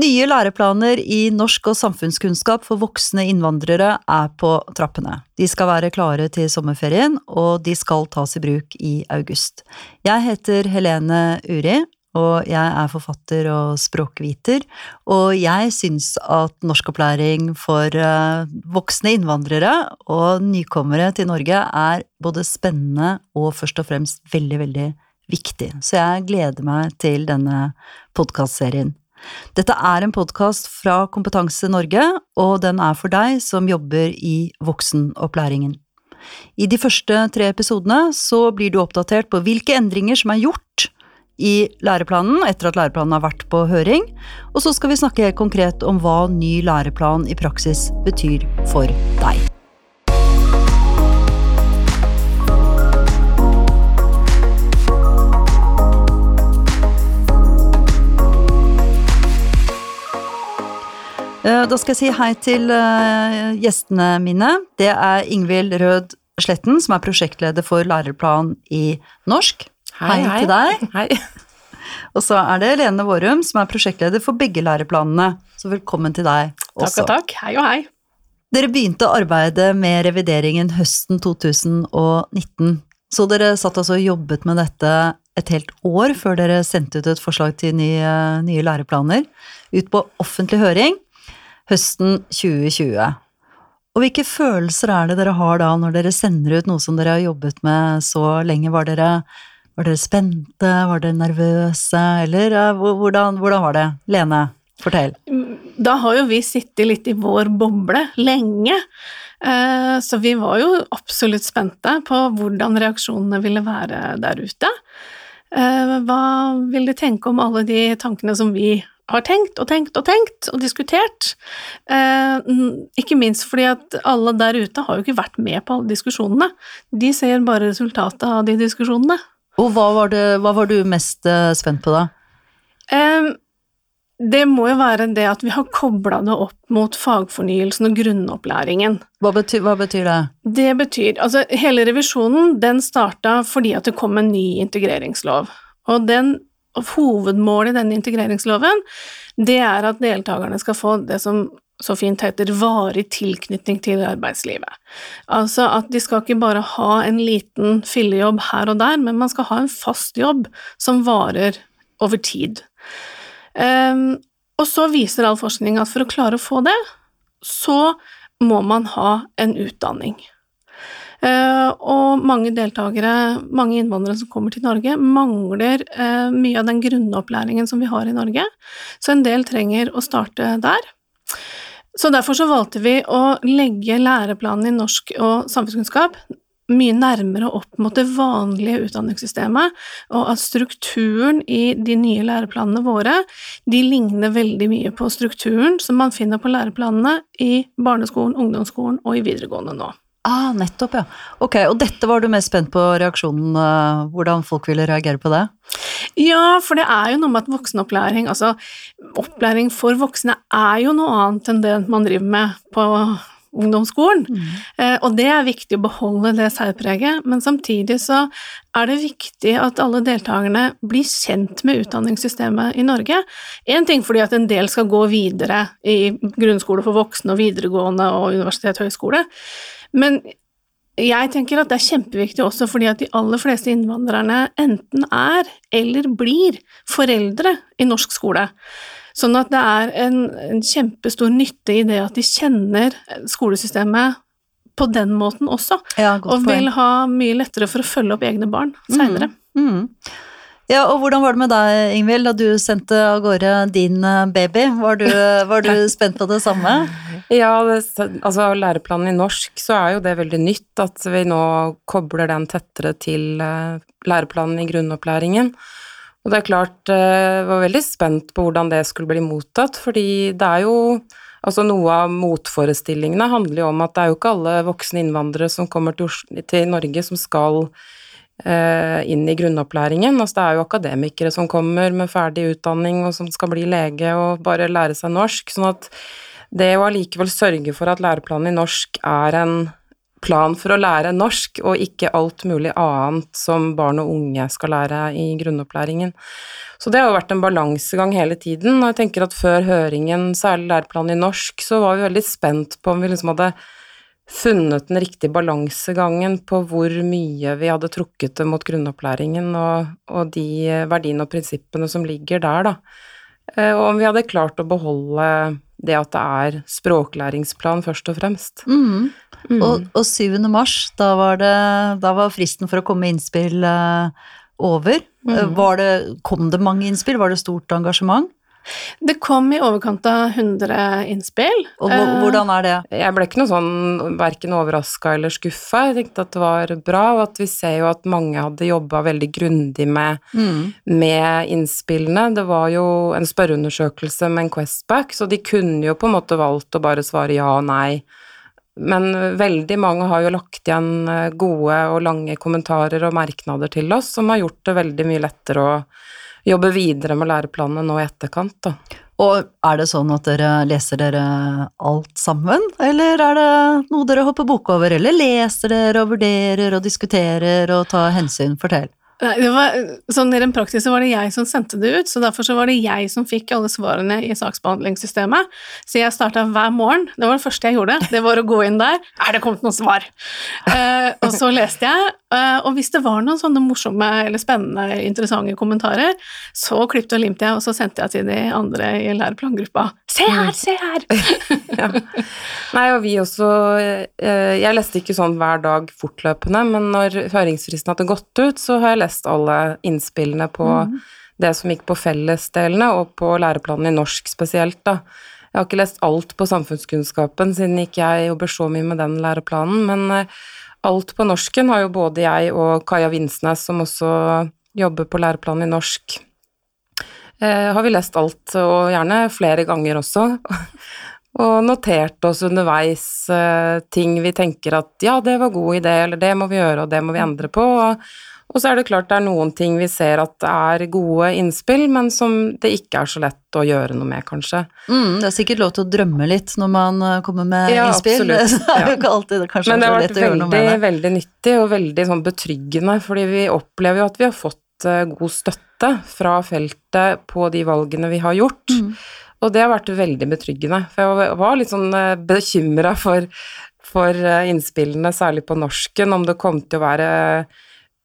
Nye læreplaner i norsk og samfunnskunnskap for voksne innvandrere er på trappene. De skal være klare til sommerferien, og de skal tas i bruk i august. Jeg heter Helene Uri, og jeg er forfatter og språkviter, og jeg syns at norskopplæring for eh, voksne innvandrere og nykommere til Norge er både spennende og først og fremst veldig, veldig viktig. Så jeg gleder meg til denne podkastserien. Dette er en podkast fra Kompetanse Norge, og den er for deg som jobber i voksenopplæringen. I de første tre episodene så blir du oppdatert på hvilke endringer som er gjort i læreplanen etter at læreplanen har vært på høring, og så skal vi snakke helt konkret om hva ny læreplan i praksis betyr for deg. Da skal jeg si hei til eh, gjestene mine. Det er Ingvild Rød Sletten, som er prosjektleder for læreplan i norsk. Hei, hei, hei. til deg. Hei. Og så er det Lene Vårum, som er prosjektleder for begge læreplanene. Så velkommen til deg også. Takk og takk. Hei og hei. Dere begynte arbeidet med revideringen høsten 2019. Så dere satt altså og jobbet med dette et helt år før dere sendte ut et forslag til nye, nye læreplaner ut på offentlig høring høsten 2020. Og hvilke følelser er det dere har da når dere sender ut noe som dere har jobbet med så lenge? Var dere, var dere spente, var dere nervøse, eller hvordan, hvordan var det? Lene, fortell. Da har jo vi sittet litt i vår boble lenge. Eh, så vi var jo absolutt spente på hvordan reaksjonene ville være der ute. Eh, hva vil de tenke om alle de tankene som vi har tenkt og tenkt og tenkt og diskutert. Eh, ikke minst fordi at alle der ute har jo ikke vært med på alle diskusjonene. De ser bare resultatet av de diskusjonene. Og hva var, det, hva var du mest eh, spent på da? Eh, det må jo være det at vi har kobla det opp mot fagfornyelsen og grunnopplæringen. Hva betyr, hva betyr, det? Det betyr Altså, hele revisjonen den starta fordi at det kom en ny integreringslov. Og den hovedmålet i denne integreringsloven, det er at deltakerne skal få det som så fint heter varig tilknytning til arbeidslivet. Altså at de skal ikke bare ha en liten fillejobb her og der, men man skal ha en fast jobb som varer over tid. Um, og så viser all forskning at for å klare å få det, så må man ha en utdanning. Eh, og mange deltakere, mange innvandrere som kommer til Norge, mangler eh, mye av den grunnopplæringen som vi har i Norge, så en del trenger å starte der. Så derfor så valgte vi å legge læreplanen i norsk og samfunnskunnskap mye nærmere opp mot det vanlige utdanningssystemet, og at strukturen i de nye læreplanene våre, de ligner veldig mye på strukturen som man finner på læreplanene i barneskolen, ungdomsskolen og i videregående nå. Ah, nettopp, ja. Ok, og dette var du mest spent på reaksjonen, uh, hvordan folk ville reagere på det? Ja, for det er jo noe med at voksenopplæring, altså opplæring for voksne er jo noe annet enn det man driver med på ungdomsskolen. Mm. Eh, og det er viktig å beholde det særpreget, men samtidig så er det viktig at alle deltakerne blir kjent med utdanningssystemet i Norge. Én ting fordi at en del skal gå videre i grunnskole for voksne og videregående og universitet og høyskole, men jeg tenker at det er kjempeviktig også fordi at de aller fleste innvandrerne enten er eller blir foreldre i norsk skole. Sånn at det er en, en kjempestor nytte i det at de kjenner skolesystemet på den måten også, ja, og vil ha mye lettere for å følge opp egne barn seinere. Mm, mm. Ja, og hvordan var det med deg, Ingvild, da du sendte av gårde din eh, baby? Var du, var du spent på det samme? Ja, det, altså læreplanen i norsk, så er jo det veldig nytt at vi nå kobler den tettere til uh, læreplanen i grunnopplæringen. Og det er klart, jeg uh, var veldig spent på hvordan det skulle bli mottatt, fordi det er jo Altså Noe av motforestillingene handler jo om at det er jo ikke alle voksne innvandrere som kommer til, Norge som skal Eh, inn i grunnopplæringen. Altså det er jo akademikere som kommer med ferdig utdanning og som skal bli lege og bare lære seg norsk. Sånn at det å allikevel sørge for at læreplanen i norsk er en plan for å lære norsk, og ikke alt mulig annet som barn og unge skal lære i grunnopplæringen. Så det har jo vært en balansegang hele tiden, og jeg tenker at før høringen, særlig læreplanen i norsk, så var vi veldig spent på om vi liksom hadde funnet den riktige balansegangen på hvor mye vi hadde trukket det mot grunnopplæringen og, og de verdiene og prinsippene som ligger der, da. Eh, og om vi hadde klart å beholde det at det er språklæringsplan først og fremst. Mm. Mm. Og, og 7. mars, da var, det, da var fristen for å komme med innspill uh, over. Mm. Det, kom det mange innspill? Var det stort engasjement? Det kom i overkant av 100 innspill. Og hvordan er det? Jeg ble ikke noe sånn verken overraska eller skuffa. Jeg tenkte at det var bra, og at vi ser jo at mange hadde jobba veldig grundig med, mm. med, innspillene. Det var jo en spørreundersøkelse med en Questback, så de kunne jo på en måte valgt å bare svare ja og nei. Men veldig mange har jo lagt igjen eh, gode og lange kommentarer og merknader til oss, som har gjort det veldig mye lettere å jobbe videre med læreplanene nå i etterkant, da. Og er det sånn at dere leser dere alt sammen, eller er det noe dere hopper bok over, eller leser dere og vurderer og diskuterer og tar hensyn? Fortell. Nei, det var, sånn Rent praktisk så var det jeg som sendte det ut, så derfor så var det jeg som fikk alle svarene i saksbehandlingssystemet. Så jeg starta hver morgen, det var det første jeg gjorde, det var å gå inn der. Er det kommet noen svar? Eh, og så leste jeg, eh, og hvis det var noen sånne morsomme eller spennende, interessante kommentarer, så klippet og limte jeg, og så sendte jeg til de andre i læreplangruppa. Se her, se her! ja. Nei, og vi også uh, Jeg leste ikke sånn hver dag fortløpende, men når høringsfristen hadde gått ut, så har jeg lest lest alle innspillene på mm. det som gikk på fellesdelene, og på læreplanen i norsk spesielt, da. Jeg har ikke lest alt på samfunnskunnskapen, siden ikke jeg jobber så mye med den læreplanen, men eh, alt på norsken har jo både jeg og Kaja Vinsnes, som også jobber på læreplanen i norsk, eh, har vi lest alt, og gjerne flere ganger også. og notert oss underveis eh, ting vi tenker at ja, det var god idé, eller det må vi gjøre, og det må vi endre på. Og, og så er det klart det er noen ting vi ser at er gode innspill, men som det ikke er så lett å gjøre noe med, kanskje. Mm, det er sikkert lov til å drømme litt når man eh, kommer med ja, innspill. Absolutt. det er jo ikke alltid kanskje men det har vært veldig, veldig nyttig og veldig sånn betryggende, fordi vi opplever jo at vi har fått eh, god støtte fra feltet på de valgene vi har gjort. Mm. Og det har vært veldig betryggende, for jeg var litt sånn eh, bekymra for, for innspillene, særlig på norsken, om det kom til å være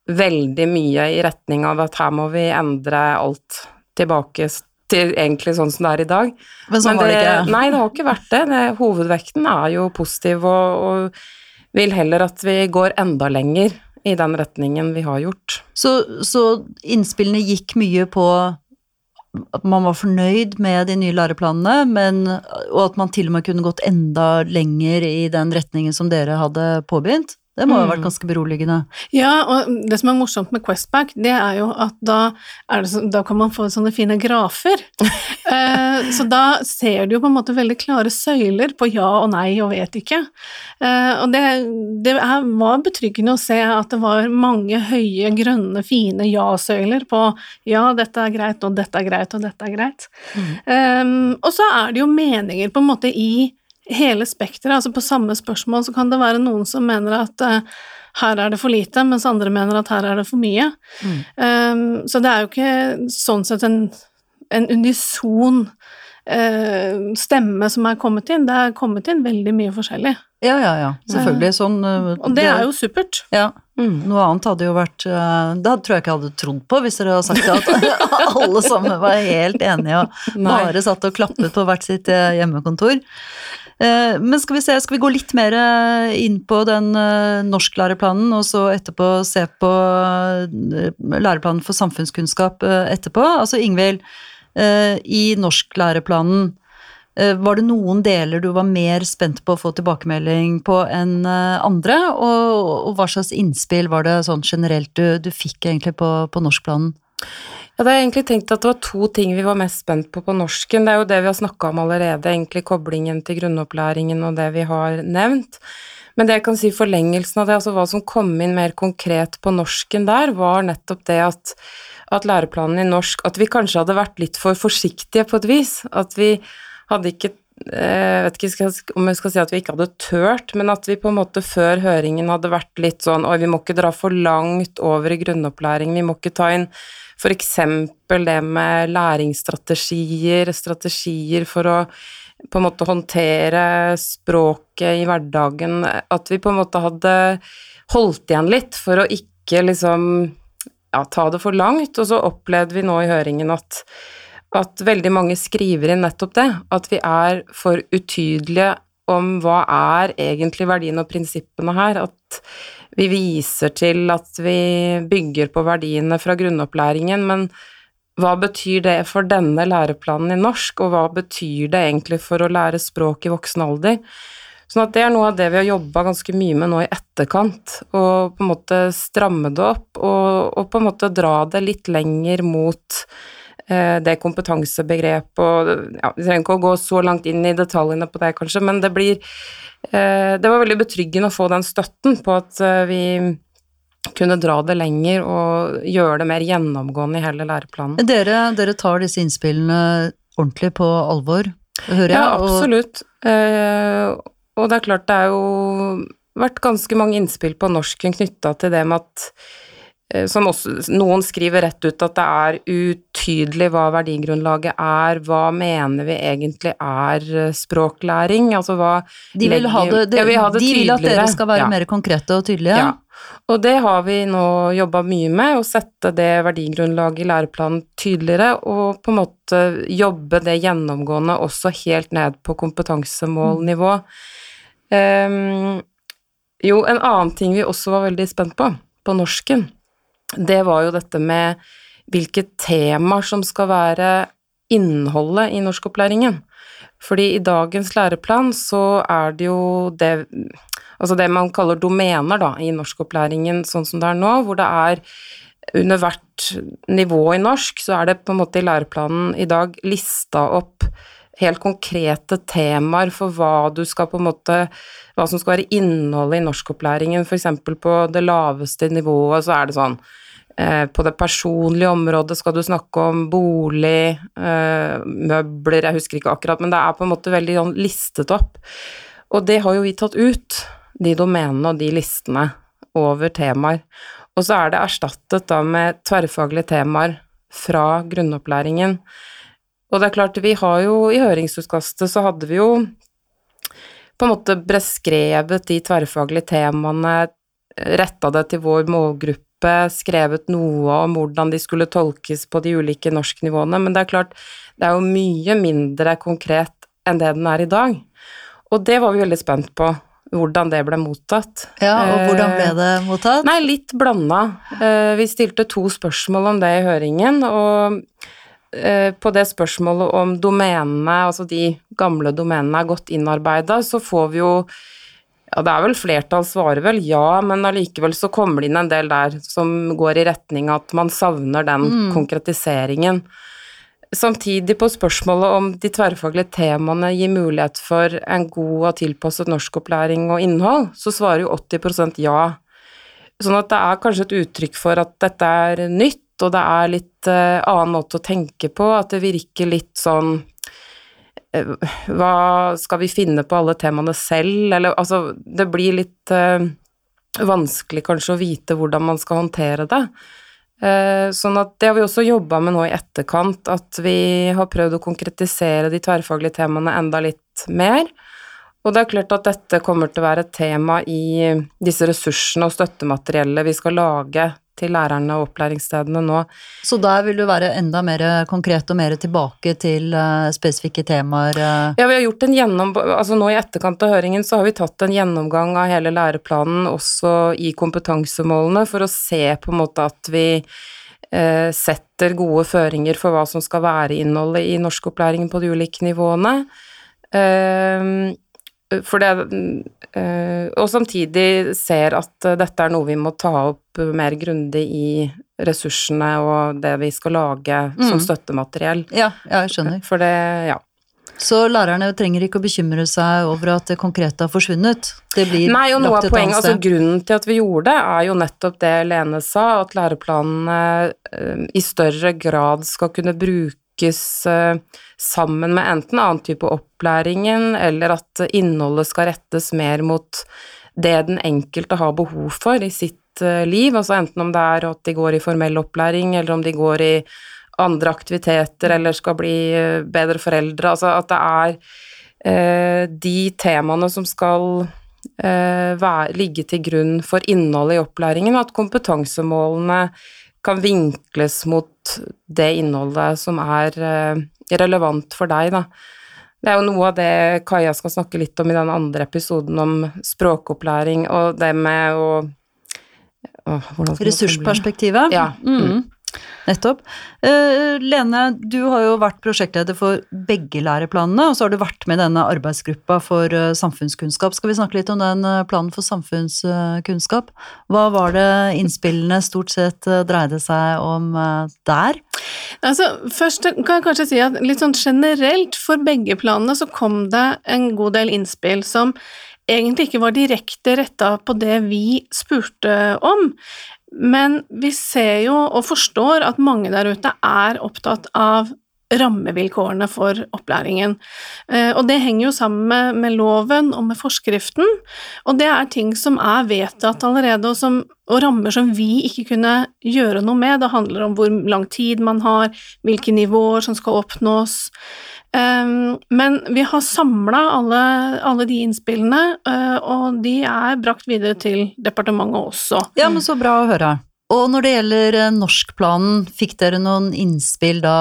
veldig mye i retning av at her må vi endre alt tilbake til egentlig sånn som det er i dag. Men sånn var det ikke? Nei, det har ikke vært det. det hovedvekten er jo positiv og, og vil heller at vi går enda lenger i den retningen vi har gjort. Så, så innspillene gikk mye på at man var fornøyd med de nye læreplanene, men, og at man til og med kunne gått enda lenger i den retningen som dere hadde påbegynt? Det må ha vært mm. ganske beroligende. Ja, og det som er morsomt med Questback, det er jo at da, så, da kan man få sånne fine grafer. eh, så da ser du jo på en måte veldig klare søyler på ja og nei og vet ikke. Eh, og det, det er, var betryggende å se at det var mange høye, grønne, fine ja-søyler på ja, dette er greit, og dette er greit, og dette er greit. Mm. Eh, og så er det jo meninger på en måte i hele spekteret. Altså på samme spørsmål så kan det være noen som mener at uh, her er det for lite, mens andre mener at her er det for mye. Mm. Um, så det er jo ikke sånn sett en, en unison uh, stemme som er kommet inn. Det er kommet inn veldig mye forskjellig. Ja, ja, ja. Selvfølgelig. Sånn uh, Og det, det, er jo supert. Ja. Mm. Noe annet hadde jo vært Det tror jeg ikke jeg hadde trodd på, hvis dere hadde sagt at alle sammen var helt enige og bare satt og klappet på hvert sitt hjemmekontor. Eh, men skal vi se, skal vi gå litt mer eh, inn på den eh, norsklæreplanen, og så etterpå se på læreplanen for samfunnskunnskap etterpå? Altså Ingvild, i norsklæreplanen, var det noen deler du var mer spent på å få tilbakemelding på enn andre? Og, hva slags innspill var det sånn generelt du, du fikk egentlig på, på norskplanen? Jeg hadde egentlig tenkt at det var to ting vi var mest spent på på norsken. Det er jo det vi har snakka om allerede, egentlig koblingen til grunnopplæringen og det vi har nevnt. Men det jeg kan si forlengelsen av det, altså hva som kom inn mer konkret på norsken der, var nettopp det at, at læreplanen i norsk At vi kanskje hadde vært litt for forsiktige på et vis. At vi hadde ikke jeg vet ikke om jeg skal si at vi ikke hadde tørt, men at vi på en måte før høringen hadde vært litt sånn Oi, vi må ikke dra for langt over i grunnopplæring, vi må ikke ta inn f.eks. det med læringsstrategier, strategier for å på en måte håndtere språket i hverdagen, at vi på en måte hadde holdt igjen litt for å ikke liksom ja, ta det for langt, og så opplevde vi nå i høringen at at veldig mange skriver inn nettopp det, at vi er for utydelige om hva er egentlig verdien og prinsippene her, at vi viser til at vi bygger på verdiene fra grunnopplæringen, men hva betyr det for denne læreplanen i norsk, og hva betyr det egentlig for å lære språk i voksen alder? Sånn at det er noe av det vi har jobba ganske mye med nå i etterkant, og på en måte stramme det opp, og, og på en måte dra det litt lenger mot Eh, det kompetansebegrepet og ja, Vi trenger ikke å gå så langt inn i detaljene på det, kanskje, men det blir eh, Det var veldig betryggende å få den støtten på at eh, vi kunne dra det lenger og gjøre det mer gjennomgående i hele læreplanen. Dere, dere tar disse innspillene ordentlig på alvor, hører jeg? Ja, absolutt. Og, og det er klart, det er jo vært ganske mange innspill på norsken knytta til det med at som også, noen skriver rett ut at det er utydelig hva verdigrunnlaget er, hva mener vi egentlig er eh, språklæring, altså hva De vil, ha det, det, ja, de vil at dere skal være ja. mer konkrete og tydelige? Ja. Og det har vi nå jobba mye med, å sette det verdigrunnlaget i læreplanen tydeligere, og på en måte jobbe det gjennomgående også helt ned på kompetansemålnivå. Mm. Um, jo, en annen ting vi også var veldig spent på, på norsken, det var jo dette med hvilke temaer som skal være innholdet i norskopplæringen. Fordi i dagens læreplan så er det jo det Altså det man kaller domener da, i norskopplæringen sånn som det er nå, hvor det er under hvert nivå i norsk, så er det på en måte i læreplanen i dag lista opp helt konkrete temaer for hva du skal på en måte Hva som skal være innholdet i norskopplæringen, f.eks. på det laveste nivået, så er det sånn eh, på det personlige området skal du snakke om bolig, eh, møbler, jeg husker ikke akkurat, men det er på en måte veldig sånn listet opp. Og det har jo vi tatt ut, de domenene og de listene over temaer. Og så er det erstattet da med tverrfaglige temaer fra grunnopplæringen. Og det er klart, vi har jo i høringsutkastet så hadde vi jo på en måte beskrevet de tverrfaglige temaene, retta det til vår målgruppe, skrevet noe om hvordan de skulle tolkes på de ulike norsknivåene, men det er klart, det er jo mye mindre konkret enn det den er i dag. Og det var vi veldig spent på, hvordan det ble mottatt. Ja, og hvordan ble det mottatt? Nei, litt blanda. Eh, vi stilte to spørsmål om det i høringen, og Eh, på det spørsmålet om domenene, altså de gamle domenene er godt innarbeida, så får vi jo ja, det er vel flertall svarer vel ja, men allikevel så kommer det inn en del der som går i retning at man savner den mm. konkretiseringen. Samtidig på spørsmålet om de tverrfaglige temaene gir mulighet for en god og tilpasset norskopplæring og innhold, så svarer jo 80% ja. Sånn at det er kanskje et uttrykk for at dette er nytt, og det er litt uh, annen måte å tenke på, at det virker litt sånn uh, Hva skal vi finne på alle temaene selv, eller altså Det blir litt uh, vanskelig kanskje å vite hvordan man skal håndtere det. sånn at det har vi også jobba med nå i etterkant, at vi har prøvd å konkretisere de tverrfaglige temaene enda litt mer. Og det er klart at dette kommer til å være et tema i disse ressursene og støttemateriellet vi skal lage til lærerne og opplæringsstedene nå. Så der vil du være enda mer konkret og mer tilbake til uh, spesifikke temaer? Uh. Ja, vi har gjort en gjennom... Altså nå i etterkant av høringen så har vi tatt en gjennomgang av hele læreplanen også i kompetansemålene for å se på en måte at vi eh, setter gode føringer for hva som skal være innholdet i norskopplæringen på de ulike nivåene. Uh, for det øh, Og samtidig ser at uh, dette er noe vi må ta opp mer grundig i ressursene og det vi skal lage mm. som støttemateriell. Ja, ja, jeg skjønner. For det, ja. Så lærerne trenger ikke å bekymre seg over at det konkrete har forsvunnet? Det blir Nei, og noe av poenget, altså Grunnen til at vi gjorde det, er jo nettopp det Lene sa, at læreplanene i større grad skal kunne bruke brukes eh, sammen med enten annen type opplæringen, eller at innholdet skal rettes mer mot det den enkelte har behov for i sitt eh, liv, altså enten om det er at de går i formell opplæring, eller om de går i andre aktiviteter eller skal bli eh, bedre foreldre, altså at det er de temaene som skal ligge til grunn for innholdet i opplæringen, og at kompetansemålene kan vinkles mot det innholdet som er eh, relevant for deg, da. Det er jo noe av det Kaja skal snakke litt om i den andre episoden om språkopplæring og det med å Ressursperspektivet? Ja. Mm. Nettopp. Uh, Lene, du har jo vært prosjektleder for begge læreplanene, og så har du vært med i denne arbeidsgruppa for uh, samfunnskunnskap. Skal vi snakke litt om den uh, planen for samfunnskunnskap? Hva var det innspillene stort sett dreide seg om der? Altså, først kan jeg kanskje si at litt sånn generelt for begge planene så kom det en god del innspill som egentlig ikke var direkte retta på det vi spurte om, men vi ser jo og forstår at mange der ute er opptatt av rammevilkårene for opplæringen. Eh, og det henger jo sammen med, med, loven og med forskriften, og det er ting som er vedtatt allerede, og, som, og, rammer som vi ikke kunne gjøre noe med. Det handler om hvor lang tid man har, hvilke nivåer som skal oppnås. Um, men vi har samla alle, alle, de innspillene, uh, og de er brakt videre til departementet også. Ja, men så bra å høre. Og når det gjelder uh, norskplanen, fikk dere noen innspill da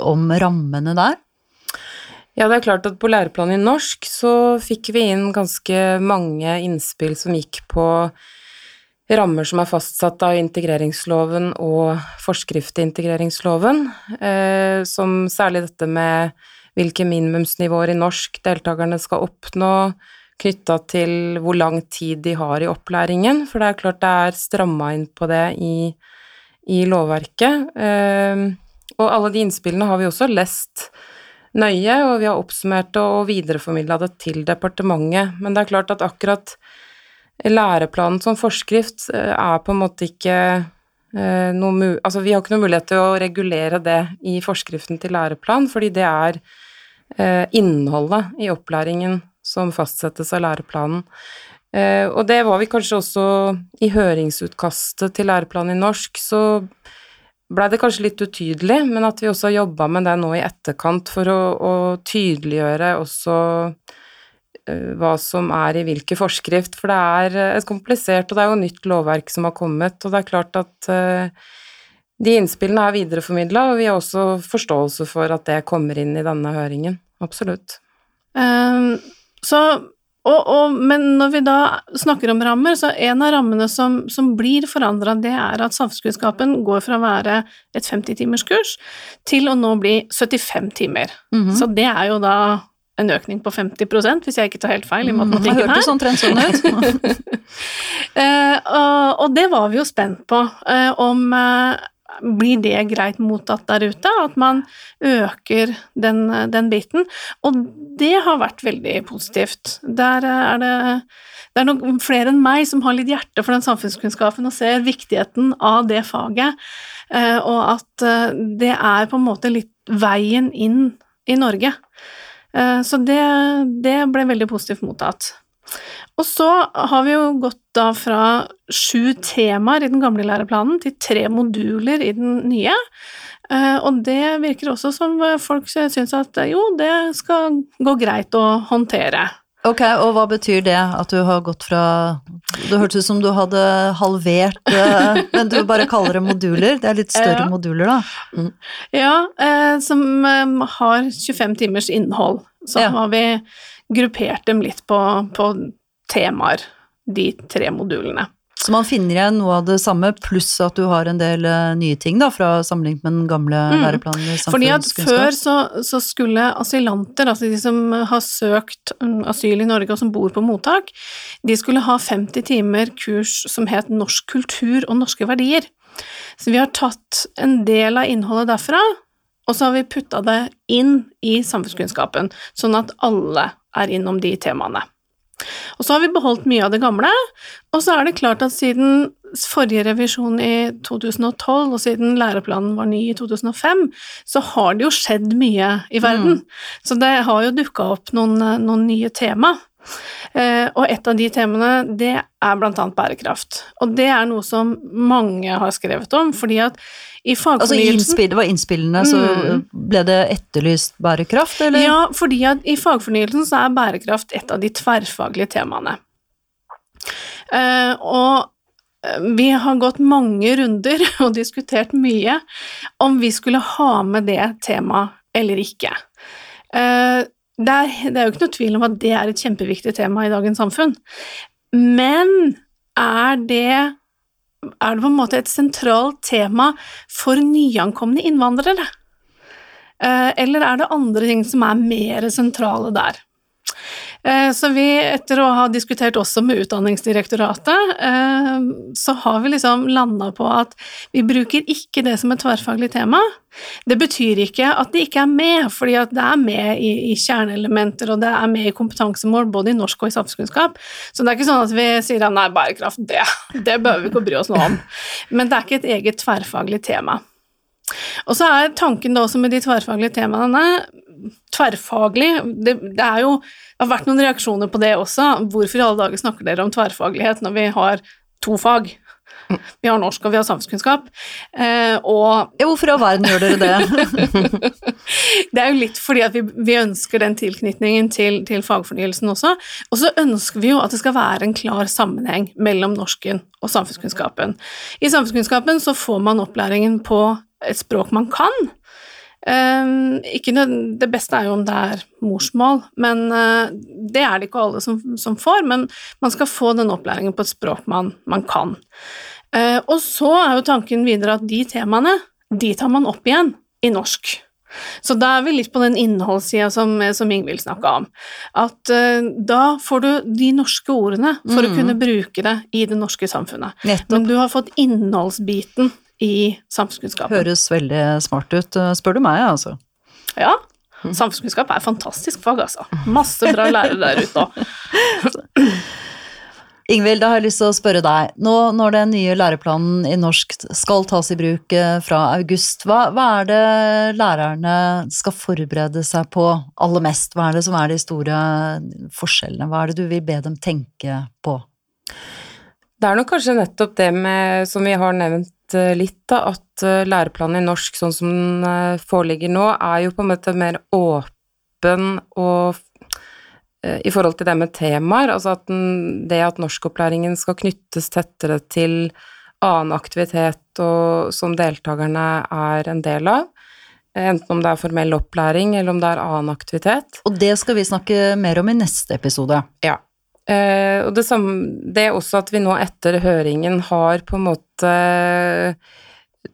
om rammene der? Ja, det er klart at på læreplanen i norsk så fikk vi inn ganske mange innspill som gikk på rammer som er fastsatt av integreringsloven og forskrift i integreringsloven, eh, som særlig dette med hvilke minimumsnivåer i norsk deltakerne skal oppnå, knytta til hvor lang tid de har i opplæringen, for det er klart det er stramma inn på det i, i lovverket. Eh, og alle de innspillene har vi også lest nøye, og vi har oppsummert og videreformidla det til departementet, men det er klart at akkurat læreplanen som forskrift eh, er på en måte ikke eh, noe Altså, vi har ikke noen mulighet til å regulere det i forskriften til læreplan, fordi det er eh, innholdet i opplæringen som fastsettes av læreplanen. Og det var vi kanskje også i høringsutkastet til læreplanen i norsk, så blei det kanskje litt utydelig, men at vi også har jobba med det nå i etterkant for å, å tydeliggjøre også hva som er i hvilken forskrift, for det er eh, et komplisert, og det er jo nytt lovverk som har kommet, og det er klart at uh, de innspillene er videreformidla, og vi har også forståelse for at det kommer inn i denne høringen. Absolutt. Um, så, og, og, men når vi da snakker om rammer, så en av rammene som, som blir forandra, det er at samfunnskunnskapen går fra å være et 50-timerskurs til å nå bli 75 timer. Mm -hmm. Så det er jo da en økning på 50 hvis jeg ikke tar helt feil i mm, matematikken her. Sånn ut. uh, og, og, det var vi jo spent på, uh, om uh, blir det greit mottatt der ute, at man øker den, den, biten? Og det har vært veldig positivt. Der er det, det er nok flere enn meg som har litt hjerte for den samfunnskunnskapen og ser viktigheten av det faget, og at det er på en måte litt veien inn i Norge. Eh, så det, det ble veldig positivt mottatt. Og så har vi jo gått da fra sju temaer i den gamle læreplanen til tre moduler i den nye. Eh, og det virker også som folk syns at jo, det skal gå greit å håndtere. Ok, og hva betyr det at du har gått fra Det hørtes ut som du hadde halvert eh, Men du bare kaller det moduler? Det er litt større ja. moduler, da? Mm. Ja, eh, som eh, har 25 timers innhold. Så ja. har vi gruppert dem litt på, på temaer, de tre modulene. Så man finner igjen noe av det samme, pluss at du har en del uh, nye ting da, fra sammenlignet med den gamle mm. læreplanen i Fordi at før så, så, skulle asylanter, altså de som har søkt mm, asyl i Norge og som bor på mottak, de skulle ha 50 timer kurs som het Norsk kultur og norske verdier. Så vi har tatt en del av innholdet derfra, og så har vi putta det inn i samfunnskunnskapen, sånn at alle er innom de temaene. Og så har vi beholdt mye av det gamle, og så er det klart at siden forrige revisjon i 2012, og siden læreplanen var ny i 2005, så har det jo skjedd mye i verden. Så det har jo dukka opp noen, noen nye tema. Eh, og et av de temaene, det er blant annet bærekraft. Og det er noe som mange har skrevet om, fordi at i Altså fagfornyelsen innspill, det var innspillene, så Mm. ble det etterlyst bærekraft, eller? Ja, fordi at i fagfornyelsen så er bærekraft et av de tverrfaglige temaene. Eh, og eh, vi har gått mange runder og diskutert mye om vi skulle ha med det temaet eller ikke. Det, er, det er jo ikke noe tvil om at det er et kjempeviktig tema i dagens samfunn. Men er det er det på en måte et sentralt tema for nyankomne innvandrere? Eh, Eller er det andre ting som er mer sentrale der? Eh, Så vi, etter å ha diskutert også med Utdanningsdirektoratet, eh, så har vi liksom landa på at vi bruker ikke det som et tverrfaglig tema. Det betyr ikke at det ikke er med, fordi det er med i, i kjerneelementer, og det er med i kompetansemål både i norsk og i samfunnskunnskap. Så det er ikke sånn at vi sier at nei, bærekraft, det, det behøver vi ikke å bry oss noe om. Men det er ikke et eget tverrfaglig tema. Og så er tanken da også med de tverrfaglige temaene Tverrfaglig det, det er jo Det har vært noen reaksjoner på det også. Hvorfor i alle dager snakker dere om tverrfaglighet når vi har to fag? Vi har norsk og vi har samfunnskunnskap. Eh, og Ja, hvorfor i all verden gjør dere det? det er jo litt fordi at vi, vi ønsker den tilknytningen til, til fagfornyelsen også. Og så ønsker vi jo at det skal være en klar sammenheng mellom norsken og samfunnskunnskapen. I samfunnskunnskapen så får man opplæringen på et språk man kan. Um, ikke det beste er jo om det er morsmål, men uh, det er det ikke alle som, som får. Men man skal få den opplæringen på et språk man, man kan. Uh, og så er jo tanken videre at de temaene, de tar man opp igjen i norsk. Så da er vi litt på den innholdssida som, som Ingvild snakka om. At uh, da får du de norske ordene for å Mm. kunne bruke det i det norske samfunnet. Nettopp. Men du har fått innholdsbiten i samfunnskunnskapen. Høres veldig smart ut, eh, spør du meg, altså. Ja. Samfunnskunnskap er fantastisk fag, altså. Masse bra lærere der ute òg. Ingvild, da har jeg lyst til å spørre deg. Nå når den nye læreplanen i norsk skal tas i bruk eh, fra august, hva, hva er det lærerne skal forberede seg på aller mest? Hva er det som er de store forskjellene? Hva er det du vil be dem tenke på? Det er nok kanskje nettopp det med, som vi har nevnt eh, litt, da, at eh, læreplanen i norsk sånn som den eh, foreligger nå, er jo på en måte mer åpen og i forhold til det med temaer, altså at den, det at norskopplæringen skal knyttes tettere til annen aktivitet og, som deltakerne er en del av, enten om det er formell opplæring eller om det er annen aktivitet. Og det skal vi snakke mer om i neste episode. Ja. Eh, og det samme Det er også at vi nå etter høringen har på en måte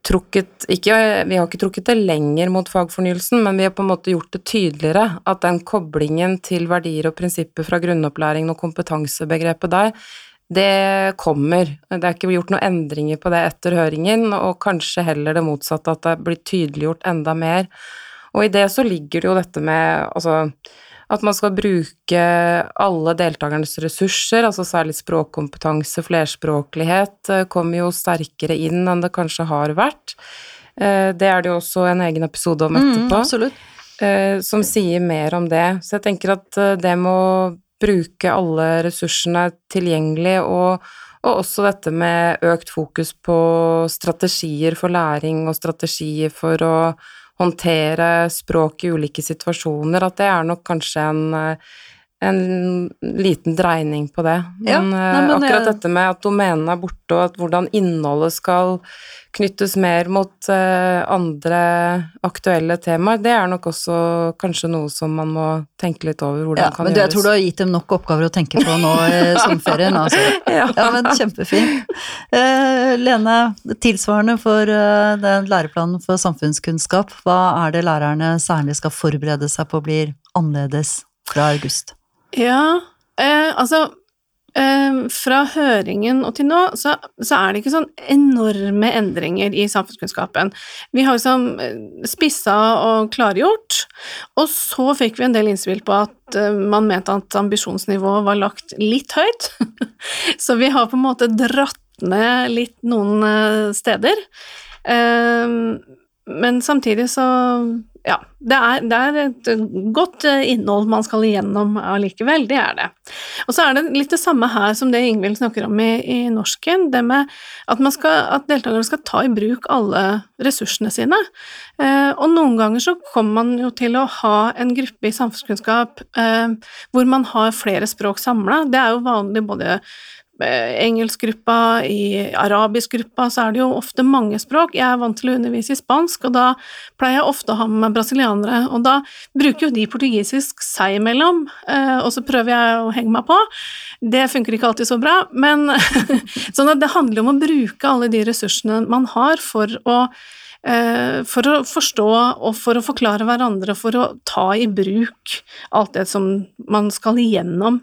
trukket ikke, Vi har ikke trukket det lenger mot fagfornyelsen, men vi har på en måte gjort det tydeligere at den koblingen til verdier og prinsipper fra grunnopplæringen og kompetansebegrepet der, det kommer. Det er ikke gjort noen endringer på det etter høringen, og kanskje heller det motsatte, at det blir tydeliggjort enda mer. Og i det så ligger det jo dette med altså at man skal bruke alle deltakernes ressurser, altså særlig språkkompetanse, flerspråklighet, eh, kommer jo sterkere inn enn det kanskje har vært. Eh, Det er det jo også en egen episode om Mm, etterpå, eh, som sier mer om det. Så jeg tenker at det med å bruke alle ressursene tilgjengelig, og, og også dette med økt fokus på strategier for læring og strategier for å håndtere språk i ulike situasjoner, at det er nok kanskje en, eh, en liten dreining på det. Men, ja, nei, men akkurat jeg- dette med at domenene er borte, og at hvordan innholdet skal knyttes mer mot uh, andre aktuelle temaer, det er nok også kanskje noe som man må tenke litt over hvordan Ja, kan men du, jeg tror du har gitt dem nok oppgaver å tenke på nå i sommerferien. Altså. Ja. Ja, men kjempefint. Uh, Lene, tilsvarende for uh, den læreplanen for samfunnskunnskap, hva er det lærerne særlig skal forberede seg på blir annerledes fra august? Ja, eh, altså eh, fra høringen og til nå, så, så, er det ikke sånn enorme endringer i samfunnskunnskapen. Vi har liksom spissa og klargjort, og så fikk vi en del innspill på at man mente at ambisjonsnivået var lagt litt høyt. så vi har på en måte dratt ned litt noen steder. Men samtidig så ja, det er, det er, et godt eh, innhold man skal igjennom allikevel, det er det. Og så er det litt det samme her som det Ingvild snakker om i, i norsken, det med at, skal, at, deltakerne skal ta i bruk alle ressursene sine. Eh, og noen ganger så kommer man jo til å ha en gruppe i samfunnskunnskap eh, hvor man har flere språk samla. Det er jo vanlig både engelskgruppa, i arabiskgruppa, så er det jo ofte mange språk. Jeg er vant til å undervise i spansk, og da pleier jeg ofte å ha med brasilianere, og da bruker jo de portugisisk seg imellom, eh, og så prøver jeg å henge meg på. Det funker ikke alltid så bra, men sånn at det handler om å bruke alle de ressursene man har for å eh, for å forstå og for å forklare hverandre, for å ta i bruk alt det som man skal igjennom.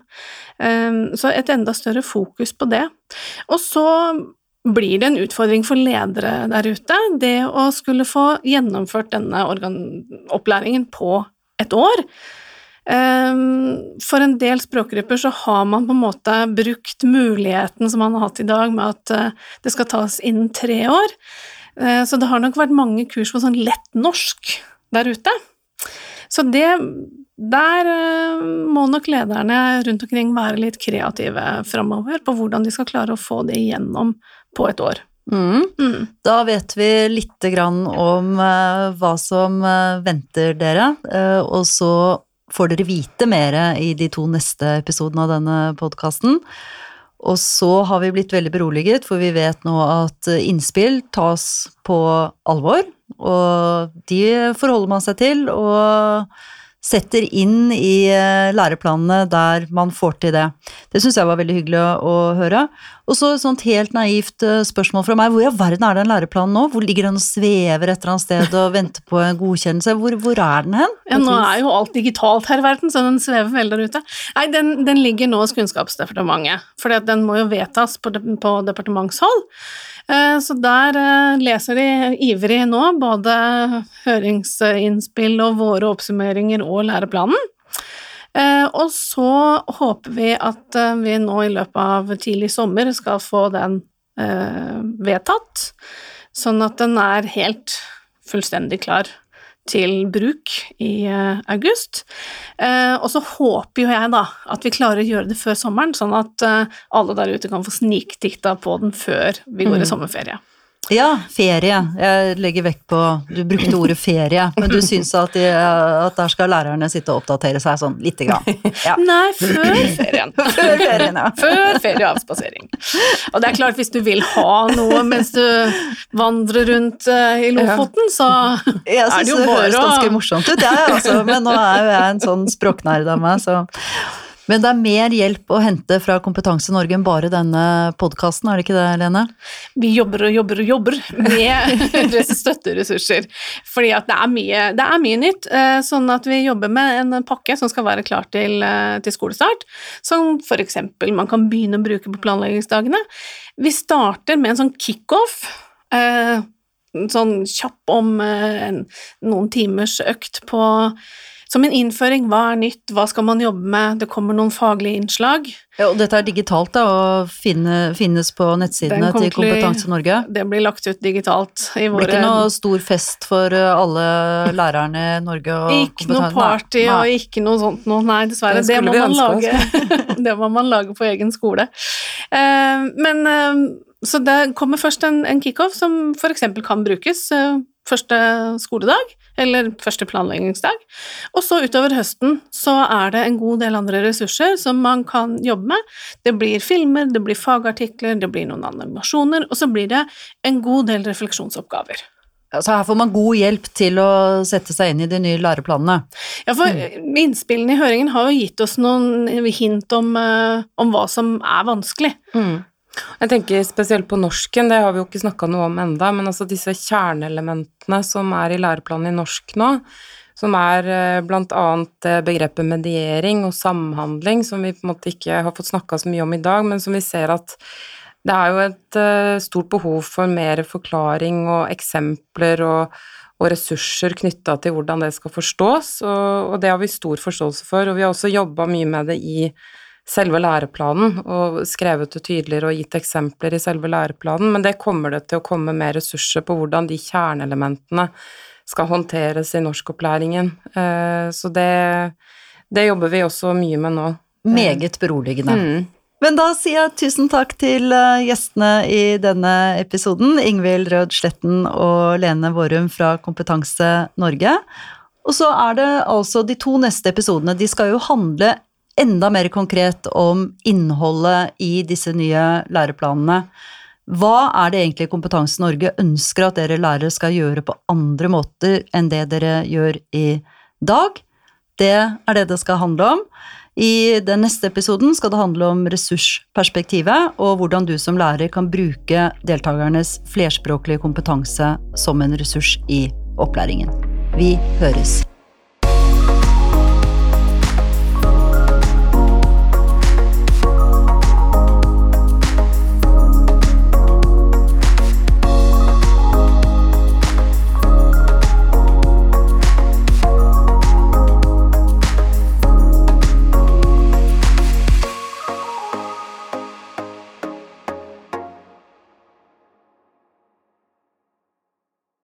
Ehm, så et enda større fokus på det. Og så blir det en utfordring for ledere der ute, det å skulle få gjennomført denne opplæringen på et år. Ehm, for en del språkgrupper så har man på en måte brukt muligheten som man har hatt i dag med at eh, det skal tas innen tre år. Eh, så det har nok vært mange kurs på sånn lett norsk der ute. Så det der eh, må nok lederne rundt omkring være litt kreative framover på hvordan de skal klare å få det igjennom på et år. Mm. Mm. Da vet vi lite grann om uh, hva som venter dere, og så får dere vite mer i de to neste episodene av denne podkasten. Og så har vi blitt veldig beroliget, for vi vet nå at innspill tas på alvor, og de forholder man seg til. og setter inn i eh, læreplanene der man får til det. Det syns jeg var veldig hyggelig å, høre. Og så et sånt helt naivt eh, spørsmål fra meg. Hvor i verden er den læreplanen nå? Hvor ligger den og svever et eller annet sted og venter på en godkjennelse? Hvor, hvor er den hen? Ja, nå er jo alt digitalt her i verden, så den svever vel der ute. Nei, den, den ligger nå hos Kunnskapsdepartementet, for den må jo vedtas på, på departementshold. Eh, så der eh, leser de ivrig nå, både høringsinnspill og våre oppsummeringer og læreplanen. Eh, og så håper vi at vi nå i løpet av tidlig sommer skal få den vedtatt, sånn at den er helt fullstendig klar til bruk i uh, august. Uh, og så håper jo jeg da at vi klarer å gjøre det før sommeren, sånn at uh, alle der ute kan få sniktitta på den før vi går mm. i sommerferie. Ja, ferie. Jeg legger vekt på Du brukte ordet ferie, men du syns at, de, at, der skal lærerne sitte og oppdatere seg sånn lite grann? Ja. Nei, før ferien. før ferien, ja. Før ferieavspasering. Og det er klart, hvis du vil ha noe mens du vandrer rundt uh, i Lofoten, så er det jo bare å Jeg syns det høres ganske morsomt ut, jeg, altså, men nå er jo jeg en sånn språknerd av meg, så men det er mer hjelp å hente fra Kompetanse Norge enn bare denne podkasten, er det ikke det, Lene? Vi jobber og jobber og jobber med støtteressurser, fordi det er, mye, det er mye nytt. Eh, sånn at vi jobber med en pakke som skal være klar til, eh, til skolestart, som f.eks. man kan begynne å bruke på planleggingsdagene. Vi starter med en sånn kickoff. Eh, sånn kjapp om noen timers økt på som en innføring. Hva er nytt, hva skal man jobbe med, det kommer noen faglige innslag. Ja, og dette er digitalt da, og finne, finnes på nettsidene til Kompetanse Norge? Det blir lagt ut digitalt i våre Det blir ikke noe stor fest for eh, alle lærerne i Norge? ikke noe party nei. og ikke noe sånt noe, nei dessverre. Det, det, må man lage, det må man lage på egen skole. Uh, men uh, så det kommer først en, en kickoff som f.eks. kan brukes uh, første skoledag, eller første planleggingsdag. Og så utover høsten så er det en god del andre ressurser som man kan jobbe med. Det blir filmer, det blir fagartikler, det blir noen animasjoner, og så blir det en god del refleksjonsoppgaver. Så her får man god hjelp til å sette seg inn i de nye læreplanene. Ja, for mm. innspillene i høringen har jo gitt oss noen hint om, uh, om hva som er vanskelig. Mm. Jeg tenker spesielt på norsken, det har vi jo ikke snakka noe om enda, men altså disse kjerneelementene som er i læreplanen i norsk nå, som er bl.a. blant annet eh, begrepet mediering og samhandling, som vi på en måte ikke har fått snakka så mye om i dag, men som vi ser at det er jo et uh, stort behov for mer forklaring og eksempler og, og ressurser knytta til hvordan det skal forstås, og, og, det har vi stor forståelse for. Og vi har også jobba mye med det i selve læreplanen, og skrevet det tydeligere og gitt eksempler i selve læreplanen, men det kommer det til å komme mer ressurser på hvordan de kjerneelementene skal håndteres i norskopplæringen. Uh, så det, det jobber vi også mye med nå. Meget beroligende. Mm. Men da sier jeg tusen takk til eh, gjestene i denne episoden, Ingvild Rød Sletten og Lene Vårum fra Kompetanse Norge. Og så er det altså de to neste episodene, de skal jo handle enda mer konkret om innholdet i disse nye læreplanene. Hva er det egentlig Kompetanse Norge ønsker at dere lærere skal gjøre på andre måter enn det dere gjør i dag? Det er det det skal handle om. I den neste episoden skal det handle om ressursperspektivet, og hvordan du som lærer kan bruke deltakernes flerspråklige kompetanse som en ressurs i opplæringen. Vi høres.